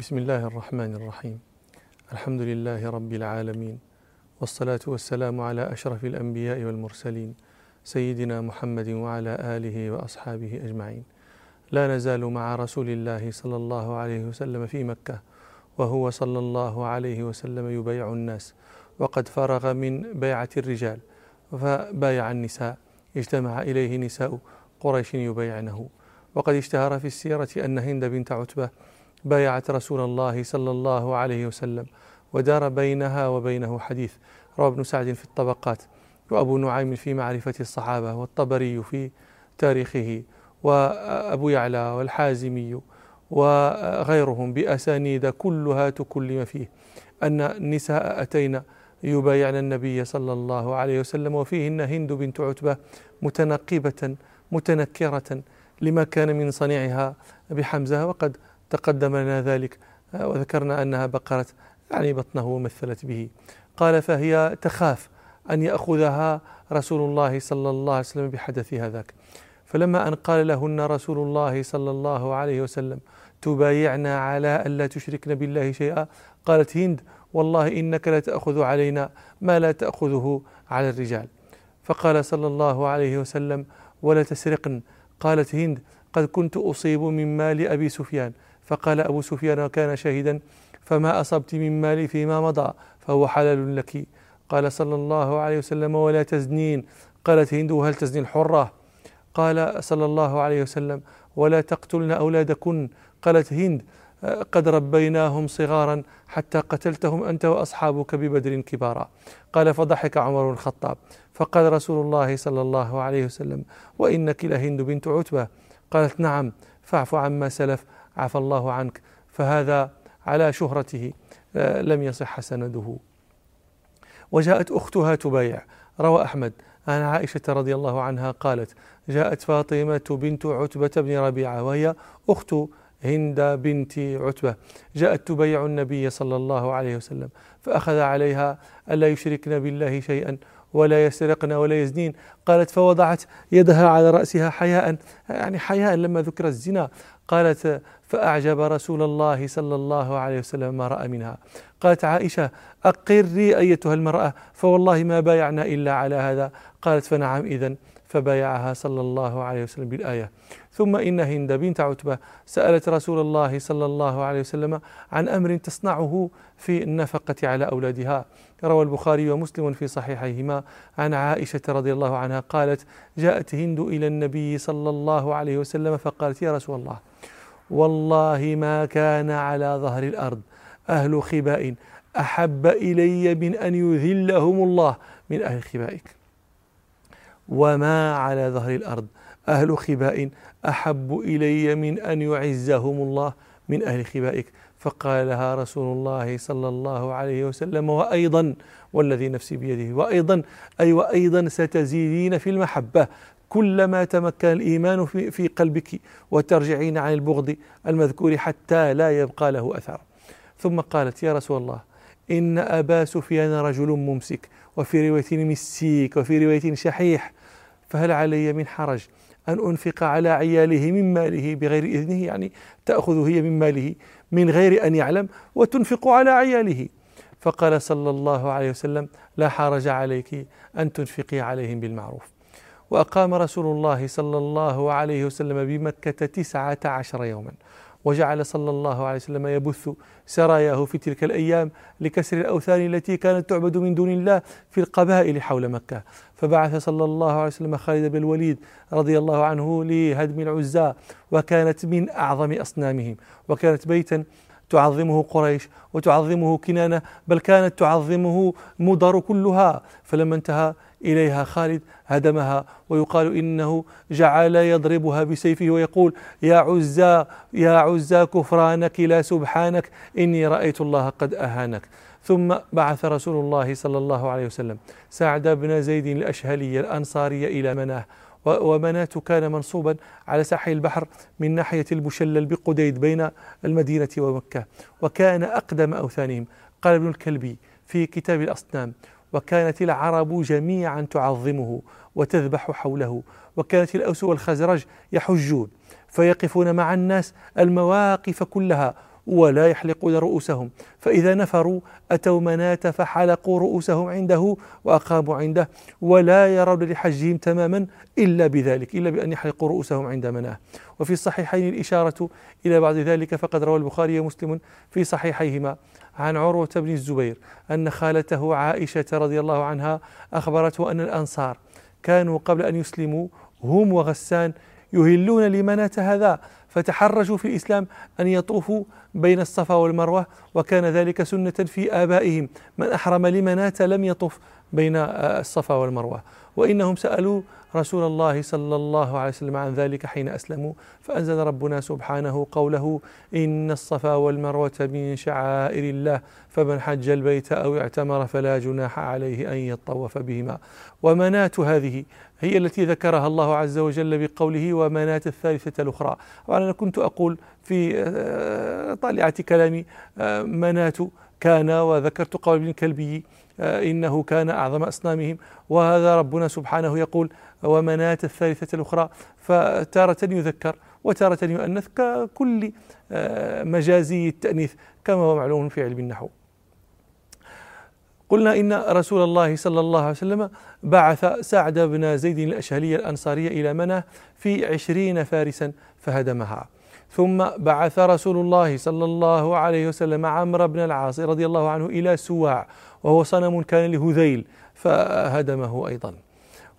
بسم الله الرحمن الرحيم الحمد لله رب العالمين والصلاة والسلام على أشرف الأنبياء والمرسلين سيدنا محمد وعلى آله وأصحابه أجمعين لا نزال مع رسول الله صلى الله عليه وسلم في مكة وهو صلى الله عليه وسلم يبايع الناس وقد فرغ من بيعة الرجال فبايع النساء اجتمع إليه نساء قريش يبايعنه وقد اشتهر في السيرة أن هند بنت عتبة بايعت رسول الله صلى الله عليه وسلم ودار بينها وبينه حديث. روى ابن سعد في الطبقات. وأبو نعيم في معرفة الصحابة والطبري في تاريخه وأبو يعلى والحازمي وغيرهم بأسانيد كلها تكلم فيه. أن النساء أتينا يبايعن النبي صلى الله عليه وسلم وفيهن هند بنت عتبة متنقبة متنكرة لما كان من صنيعها بحمزة. وقد تقدم لنا ذلك وذكرنا أنها بقرت يعني بطنه ومثلت به. قال فهي تخاف أن يأخذها رسول الله صلى الله عليه وسلم بحدث هذاك فلما أن قال لهن رسول الله صلى الله عليه وسلم تبايعنا على ألا تشركن بالله شيئا؟ قالت هند والله إنك لا تأخذ علينا ما لا تأخذه على الرجال. فقال صلى الله عليه وسلم ولا تسرقن. قالت هند قد كنت أصيب من مال أبي سفيان. فقال أبو سفيان وكان شاهدا فما أصبت من مالي فيما مضى فهو حلال لك. قال صلى الله عليه وسلم ولا تزنين. قالت هند وهل تزني الحرة؟ قال صلى الله عليه وسلم ولا تقتلن أولادكن. قالت هند قد ربيناهم صغارا حتى قتلتهم أنت وأصحابك ببدر كبارا قال فضحك عمر بن الخطاب. فقال رسول الله صلى الله عليه وسلم وإنك لهند بنت عتبة. قالت نعم فاعف عما سلف. عفى الله عنك. فهذا على شهرته لم يصح سنده. وجاءت أختها تبايع. روى أحمد عن عائشة رضي الله عنها قالت جاءت فاطمة بنت عتبة بن ربيعة وهي أخت هند بنت عتبة. جاءت تبايع النبي صلى الله عليه وسلم فأخذ عليها ألا يشركن بالله شيئا ولا يسرقن ولا يزنين. قالت فوضعت يدها على رأسها حياء يعني حياء لما ذكر الزنا. قالت فأعجب رسول الله صلى الله عليه وسلم ما رأى منها. قالت عائشة أقري أيتها المرأة فوالله ما بايعنا إلا على هذا. قالت فنعم إذن. فبايعها صلى الله عليه وسلم بالآية. ثم إن هند بنت عتبة سألت رسول الله صلى الله عليه وسلم عن أمر تصنعه في النفقة على أولادها. روى البخاري ومسلم في صحيحيهما. عن عائشة رضي الله عنها قالت جاءت هند إلى النبي صلى الله عليه وسلم فقالت يا رسول الله والله ما كان على ظهر الأرض. أهل خباء أحب إلي من أن يذلهم الله. من أهل خبائك. وما على ظهر الأرض. أهل خباء أحب إلي من أن يعزهم الله. من أهل خبائك. فقال لها رسول الله صلى الله عليه وسلم وأيضا والذي نفسي بيده وأيضا أي وأيضا ستزيدين في المحبة. كلما تمكن الإيمان في, قلبك وترجعين عن البغض المذكور حتى لا يبقى له أثر. ثم قالت يا رسول الله إن أبا سفيان رجل ممسك وفي رواية مسيك وفي رواية شحيح فهل علي من حرج أن أنفق على عياله من ماله بغير إذنه؟ يعني تأخذ هي من ماله من غير أن يعلم وتنفق على عياله. فقال صلى الله عليه وسلم لا حرج عليك أن تنفقي عليهم بالمعروف. وأقام رسول الله صلى الله عليه وسلم بمكة تسعة عشر يوما. وجعل صلى الله عليه وسلم يبث سراياه في تلك الأيام لكسر الأوثان التي كانت تعبد من دون الله في القبائل حول مكة. فبعث صلى الله عليه وسلم خالد بن الوليد رضي الله عنه لهدم العزى وكانت من أعظم أصنامهم. وكانت بيتا تعظمه قريش وتعظمه كنانة بل كانت تعظمه مضر كلها. فلما انتهى إليها خالد هدمها ويقال إنه جعل يضربها بسيفه ويقول يا عزى يا عزى كفرانك لا سبحانك إني رأيت الله قد أهانك. ثم بعث رسول الله صلى الله عليه وسلم سعد بن زيد الأشهلي الأنصاري إلى مناه ومناة كان منصوبا على ساحل البحر من ناحية المشلل بقديد بين المدينة ومكة وكان أقدم أوثانهم. قال ابن الكلبي في كتاب الأصنام وكانت العرب جميعا تعظمه وتذبح حوله وكانت الأوس والخزرج يحجون فيقفون مع الناس المواقف كلها ولا يحلقون رؤوسهم. فإذا نفروا أتوا مناة فحلقوا رؤوسهم عنده وأقاموا عنده ولا يرون لحجهم تماما إلا بذلك إلا بأن يحلقوا رؤوسهم عند مناة. وفي الصحيحين الإشارة إلى بعض ذلك فقد روى البخاري ومسلم في صحيحيهما عن عروة بن الزبير أن خالته عائشة رضي الله عنها أخبرته أن الأنصار كانوا قبل أن يسلموا هم وغسان يهلون لمناة هذا فتحرجوا في الإسلام أن يطوفوا بين الصفا والمروة وكان ذلك سنة في آبائهم. من أحرم لمناة لم يطف. بين الصفا والمروة. وإنهم سألوا رسول الله صلى الله عليه وسلم عن ذلك حين أسلموا فأنزل ربنا سبحانه قوله إن الصفا والمروة من شعائر الله فمن حج البيت أو اعتمر فلا جناح عليه أن يطوف بهما. ومناة هذه هي التي ذكرها الله عز وجل بقوله ومناة الثالثة الأخرى. وأنا كنت أقول في آه، طالعة كلامي آه، مناة كان وذكرت قول ابن كلبي آه، إنه كان أعظم أصنامهم. وهذا ربنا سبحانه يقول ومناة الثالثة الأخرى. فتارة يذكر وتارة يؤنث ككل مجازي التأنيث كما هو معلوم في علم النحو. قلنا إن رسول الله صلى الله عليه وسلم بعث سعد بن زيد الأشهلي الأنصاري إلى منى في عشرين فارسا فهدمها. ثم بعث رسول الله صلى الله عليه وسلم عمرو بن العاص رضي الله عنه إلى سواع وهو صنم كان لهذيل فهدمه أيضا.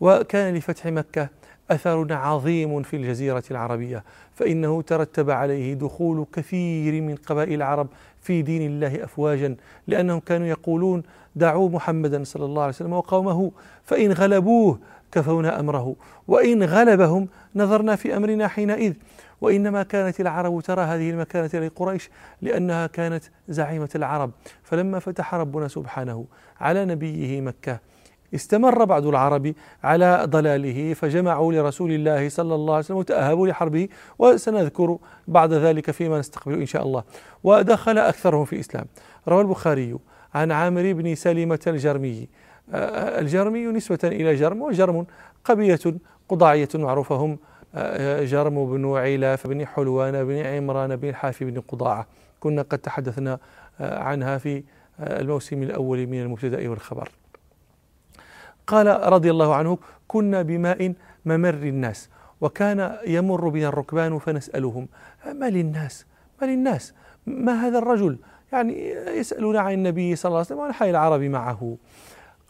وكان لفتح مكة أثر عظيم في الجزيرة العربية فإنه ترتب عليه دخول كثير من قبائل العرب في دين الله أفواجا لأنهم كانوا يقولون دعوا محمدا صلى الله عليه وسلم وقومه فإن غلبوه كفونا أمره. وإن غلبهم نظرنا في أمرنا حينئذ. وإنما كانت العرب ترى هذه المكانة لقريش لأنها كانت زعيمة العرب. فلما فتح ربنا سبحانه على نبيه مكة استمر بعض العرب على ضلاله فجمعوا لرسول الله صلى الله عليه وسلم وتأهبوا لحربه. وسنذكر بعد ذلك فيما نستقبل إن شاء الله. ودخل أكثرهم في الإسلام. روى البخاري عن عامر بن سلمة الجرمي الجرمي نسبة إلى جرم وجرم قبيلة قضاعية معروفة هم آه، جرم بن عيلاف بن حلوان بن عمران بن الحافي بن قضاعة. كنا قد تحدثنا آه، عنها في الموسم الأول من المبتدأ والخبر. قال رضي الله عنه كنا بماء ممر الناس وكان يمر بنا الركبان فنسألهم ما للناس؟ ما للناس؟ ما هذا الرجل؟ يعني يسألون عن النبي صلى الله عليه وسلم وعن حي العرب معه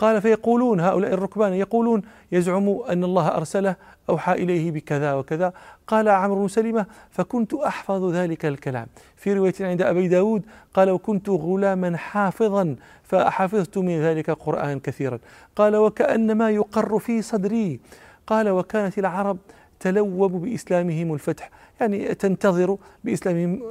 قال فيقولون هؤلاء الركبان يقولون يزعم أن الله أرسله أوحى إليه بكذا وكذا. قال عمرو بن سلمة فكنت أحفظ ذلك الكلام. في رواية عند أبي داود قال وكنت غلاما حافظا فحفظت من ذلك قرآن كثيرا. قال وكأن ما يقر في صدري. قال وكانت العرب تلوب بإسلامهم الفتح يعني تنتظر بإسلامهم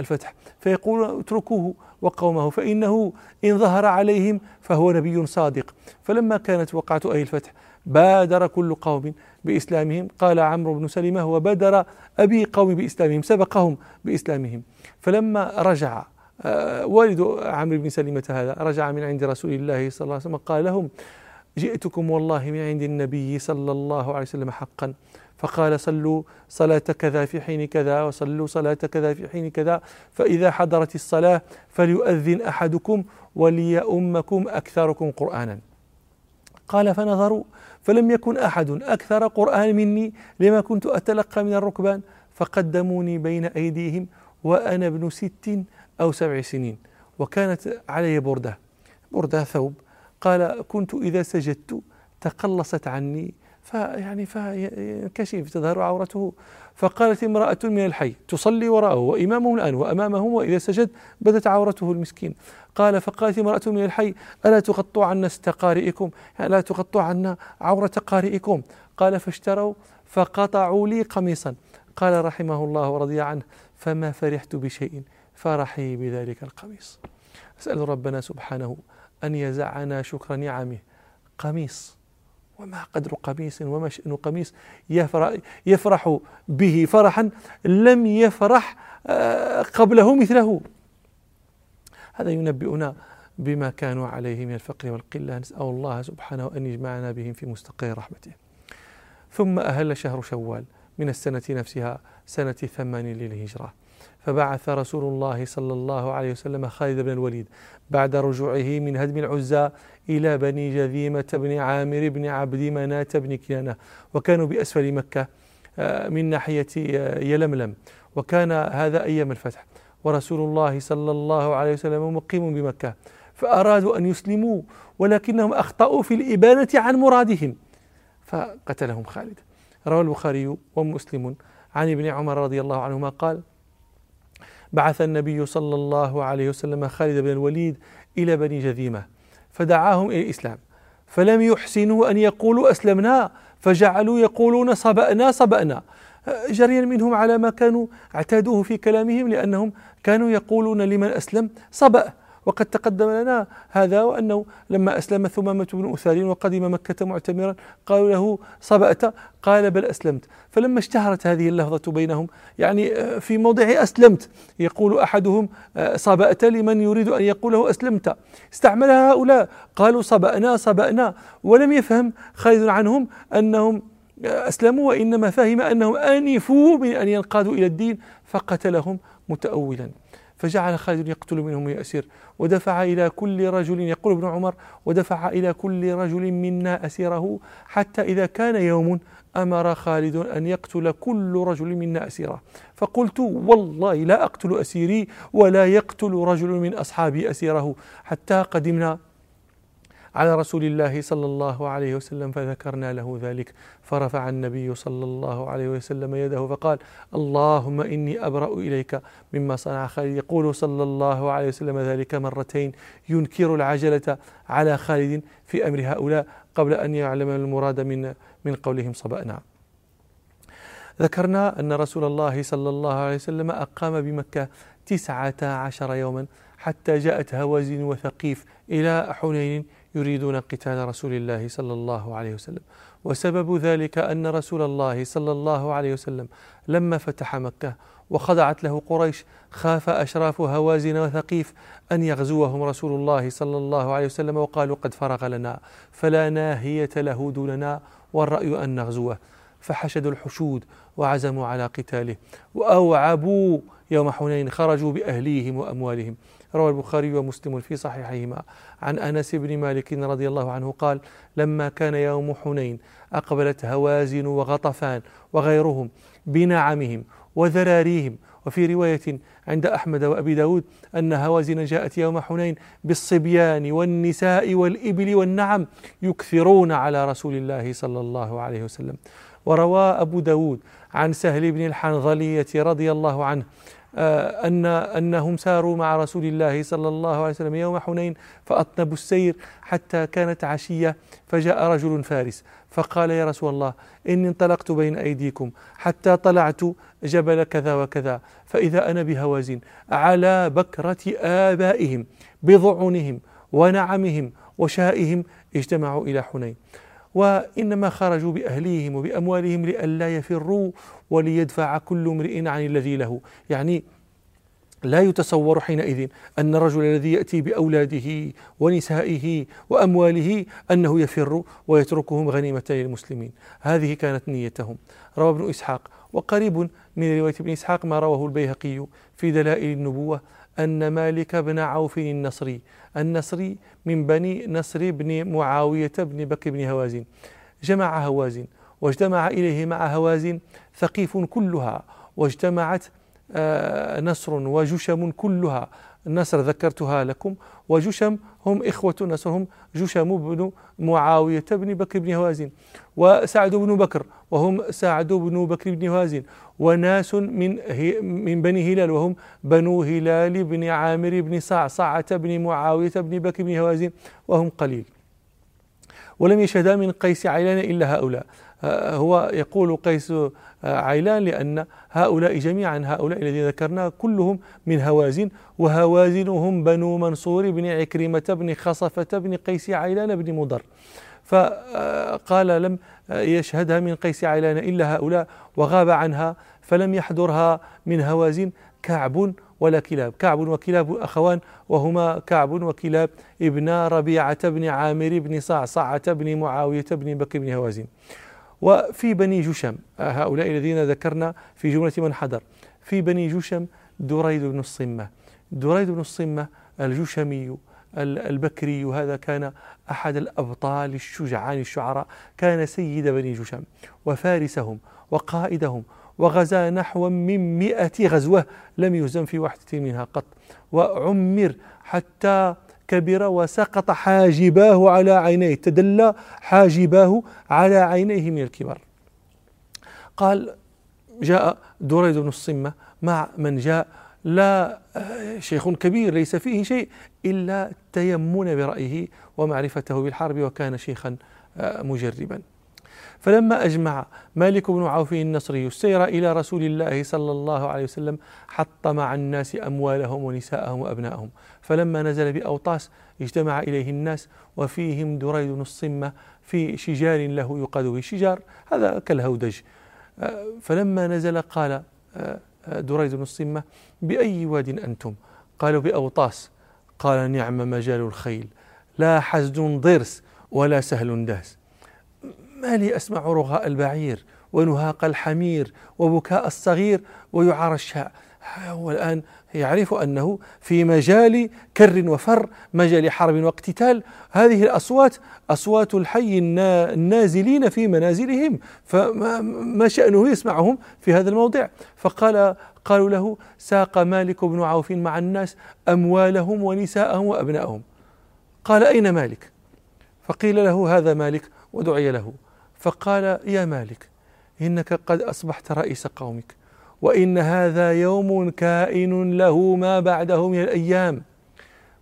الفتح. فيقول اتركوه وقومه فإنه إن ظهر عليهم فهو نبي صادق. فلما كانت وقعة أهل الفتح بادر كل قوم بإسلامهم. قال عمرو بن سلمة وبادر أبي قوم بإسلامهم سبقهم بإسلامهم. فلما رجع آه، والد عمرو بن سلمة هذا رجع من عند رسول الله صلى الله عليه وسلم قال لهم جئتكم والله من عند النبي صلى الله عليه وسلم حقا. فقال صلوا صلاة كذا في حين كذا وصلوا صلاة كذا في حين كذا. فإذا حضرت الصلاة فليؤذن أحدكم وليؤمكم أكثركم قرآنا. قال فنظروا فلم يكن أحد أكثر قرآن مني لما كنت أتلقى من الركبان فقدموني بين أيديهم وأنا ابن ست أو سبع سنين وكانت علي بردة بردة ثوب. قال كنت إذا سجدت تقلصت عني فيعني فكشف تظهر عورته. فقالت امرأة من الحي تصلي وراءه وإمامه الآن وأمامهم وإذا سجد بدت عورته المسكين. قال فقالت امرأة من الحي ألا تغطوا عنا ست قارئكم يعني تغطوا عنا عورة قارئكم. قال فاشتروا فقطعوا لي قميصا. قال رحمه الله ورضي عنه فما فرحت بشيء فرحي بذلك القميص. أسأل ربنا سبحانه أن يزعنا شكر نعمه. قميص. وما قدر قميص وما شأن قميص. يفرح, به فرحا لم يفرح آه، قبله مثله. هذا ينبئنا بما كانوا عليه من الفقر والقلة. نسأل الله سبحانه أن يجمعنا بهم في مستقر رحمته. ثم أهل شهر شوال من السنة نفسها سنة ثمان للهجرة. فبعث رسول الله صلى الله عليه وسلم خالد بن الوليد بعد رجوعه من هدم العزى إلى بني جذيمة بن عامر بن عبد مناة بن كنانة وكانوا بأسفل مكة آه، من ناحية آه، يلملم. وكان هذا أيام الفتح. ورسول الله صلى الله عليه وسلم مقيم بمكة. فأرادوا أن يسلموا ولكنهم أخطأوا في الإبانة عن مرادهم. فقتلهم خالد. روى البخاري ومسلم عن ابن عمر رضي الله عنهما قال بعث النبي صلى الله عليه وسلم خالد بن الوليد إلى بني جذيمة فدعاهم إلى الإسلام. فلم يحسنوا أن يقولوا أسلمنا فجعلوا يقولون صبأنا صبأنا. جريا منهم على ما كانوا اعتادوه في كلامهم لأنهم كانوا يقولون لمن أسلم صبأ. وقد تقدم لنا هذا وأنه لما أسلم ثمامة بن أثال وقدم مكة معتمرا قالوا له صبأت؟ قال بل أسلمت. فلما اشتهرت هذه اللفظة بينهم يعني آه، في موضع أسلمت. يقول أحدهم آه، صبأت لمن يريد أن يقوله أسلمت. استعملها هؤلاء. قالوا صبأنا صبأنا. ولم يفهم خالد عنهم أنهم آه، أسلموا وإنما فهم أنهم آنفوا من أن ينقادوا إلى الدين فقتلهم متأولا. فجعل خالد يقتل منهم ويأسر. ودفع إلى كل رجل يقول ابن عمر ودفع إلى كل رجل منا أسيره حتى إذا كان يوم أمر خالد أن يقتل كل رجل منا أسيره. فقلت والله لا أقتل أسيري ولا يقتل رجل من أصحابي أسيره. حتى قدمنا على رسول الله صلى الله عليه وسلم فذكرنا له ذلك. فرفع النبي صلى الله عليه وسلم يده فقال اللهم إني أبرأ إليك مما صنع خالد. يقول صلى الله عليه وسلم ذلك مرتين. ينكر العجلة على خالد في أمر هؤلاء قبل أن يعلم المراد من من قولهم صبأنا. ذكرنا أن رسول الله صلى الله عليه وسلم أقام بمكة تسعة عشر يوما حتى جاءت هوازن وثقيف إلى حنين يريدون قتال رسول الله صلى الله عليه وسلم. وسبب ذلك أن رسول الله صلى الله عليه وسلم لما فتح مكة وخضعت له قريش خاف أشراف هوازن وثقيف أن يغزوهم رسول الله صلى الله عليه وسلم وقالوا قد فرغ لنا فلا ناهية له دوننا والرأي أن نغزوه. فحشدوا الحشود وعزموا على قتاله وأوعبوا يوم حنين خرجوا بأهليهم وأموالهم. روى البخاري ومسلم في صحيحهما عن أنس بن مالك رضي الله عنه قال لما كان يوم حنين أقبلت هوازن وغطفان وغيرهم بنعمهم وذراريهم. وفي رواية عند أحمد وأبي داود أن هوازن جاءت يوم حنين بالصبيان والنساء والإبل والنعم يكثرون على رسول الله صلى الله عليه وسلم. وروى أبو داود عن سهل بن الحنظلية رضي الله عنه أن أنهم ساروا مع رسول الله صلى الله عليه وسلم يوم حنين فأطنبوا السير حتى كانت عشية فجاء رجل فارس فقال يا رسول الله إني انطلقت بين أيديكم حتى طلعت جبل كذا وكذا فإذا أنا بهوازن على بكرة آبائهم بضعنهم ونعمهم وشائهم اجتمعوا إلى حنين وإنما خرجوا بأهليهم وبأموالهم لئلا يفروا وليدفع كل امرئ عن الذي له. يعني لا يتصور حينئذ أن الرجل الذي يأتي بأولاده ونسائه وأمواله أنه يفر ويتركهم غنيمة للمسلمين. هذه كانت نيتهم. روى ابن إسحاق وقريب من رواية ابن إسحاق ما رواه البيهقي في دلائل النبوة أن مالك بن عوف النصري النصري من بني نصر بن معاوية بن بكر بن هوازن جمع هوازن واجتمع إليه مع هوازن ثقيف كلها واجتمعت آه، نصر وجشم كلها. نصر ذكرتها لكم وجشم هم إخوة نصر هم جشم بن معاوية بن بكر بن هوازن وسعد بن بكر وهم سعد بن بكر بن هوازن وناس من من بني هلال وهم بنو هلال بن عامر بن صعصعة بن معاوية بن بكر بن هوازن وهم قليل. ولم يشهدا من قيس عيلان إلا هؤلاء. هو يقول قيس آه، عيلان لأن هؤلاء جميعا هؤلاء الذين ذكرنا كلهم من هوازن وهوازنهم بنو منصور بن عكرمة بن خصفة بن قيس عيلان بن مضر. فقال لم يشهدها من قيس عيلان إلا هؤلاء وغاب عنها فلم يحضرها من هوازن كعب ولا كلاب. كعب وكلاب أخوان وهما كعب وكلاب ابن ربيعة بن عامر بن صعصعة بن معاوية بن بكر بن هوازن. وفي بني جشم هؤلاء الذين ذكرنا في جملة من حضر. في بني جشم دريد بن الصمة. دريد بن الصمة الجشمي البكري هذا كان أحد الأبطال الشجعان الشعراء. كان سيد بني جشم وفارسهم وقائدهم وغزا نحو من مئة غزوة لم يهزم في واحدة منها قط. وعمر حتى كبر وسقط حاجباه على عينيه تدلى حاجباه على عينيه من الكبر قال جاء دريد بن الصمة مع من جاء لا شيخ كبير ليس فيه شيء إلا التيمن برأيه ومعرفته بالحرب وكان شيخا آه، مجربا. فلما أجمع مالك بن عوف النصري السير إلى رسول الله صلى الله عليه وسلم حط مع الناس أموالهم ونساءهم وأبنائهم. فلما نزل بأوطاس اجتمع إليه الناس وفيهم دريد الصمة في شجار له يقاد به شجار هذا كالهودج. آه، فلما نزل قال آه، دريد الصمة بأي واد أنتم؟ قالوا بأوطاس. قال نعم مجال الخيل. لا حزد ضرس ولا سهل داس ما لي أسمع رغاء البعير ونهاق الحمير وبكاء الصغير ويعار الشاء. هو الآن يعرف أنه في مجال كر وفر مجال حرب واقتتال. هذه الأصوات أصوات الحي النازلين في منازلهم فما شأنه يسمعهم في هذا الموضع. فقال قالوا له ساق مالك بن عوف مع الناس أموالهم ونساءهم وأبنائهم قال أين مالك؟ فقيل له هذا مالك ودعي له. فقال يا مالك إنك قد أصبحت رئيس قومك وإن هذا يوم كائن له ما بعده من الأيام.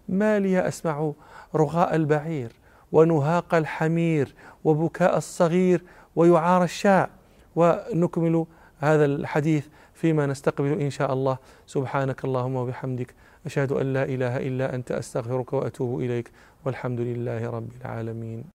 ما لي أسمع رغاء البعير ونهاق الحمير وبكاء الصغير ويعار الشاء. ونكمل هذا الحديث فيما نستقبل إن شاء الله. سبحانك اللهم وبحمدك أشهد أن لا إله إلا أنت أستغفرك وأتوب إليك. والحمد لله رب العالمين.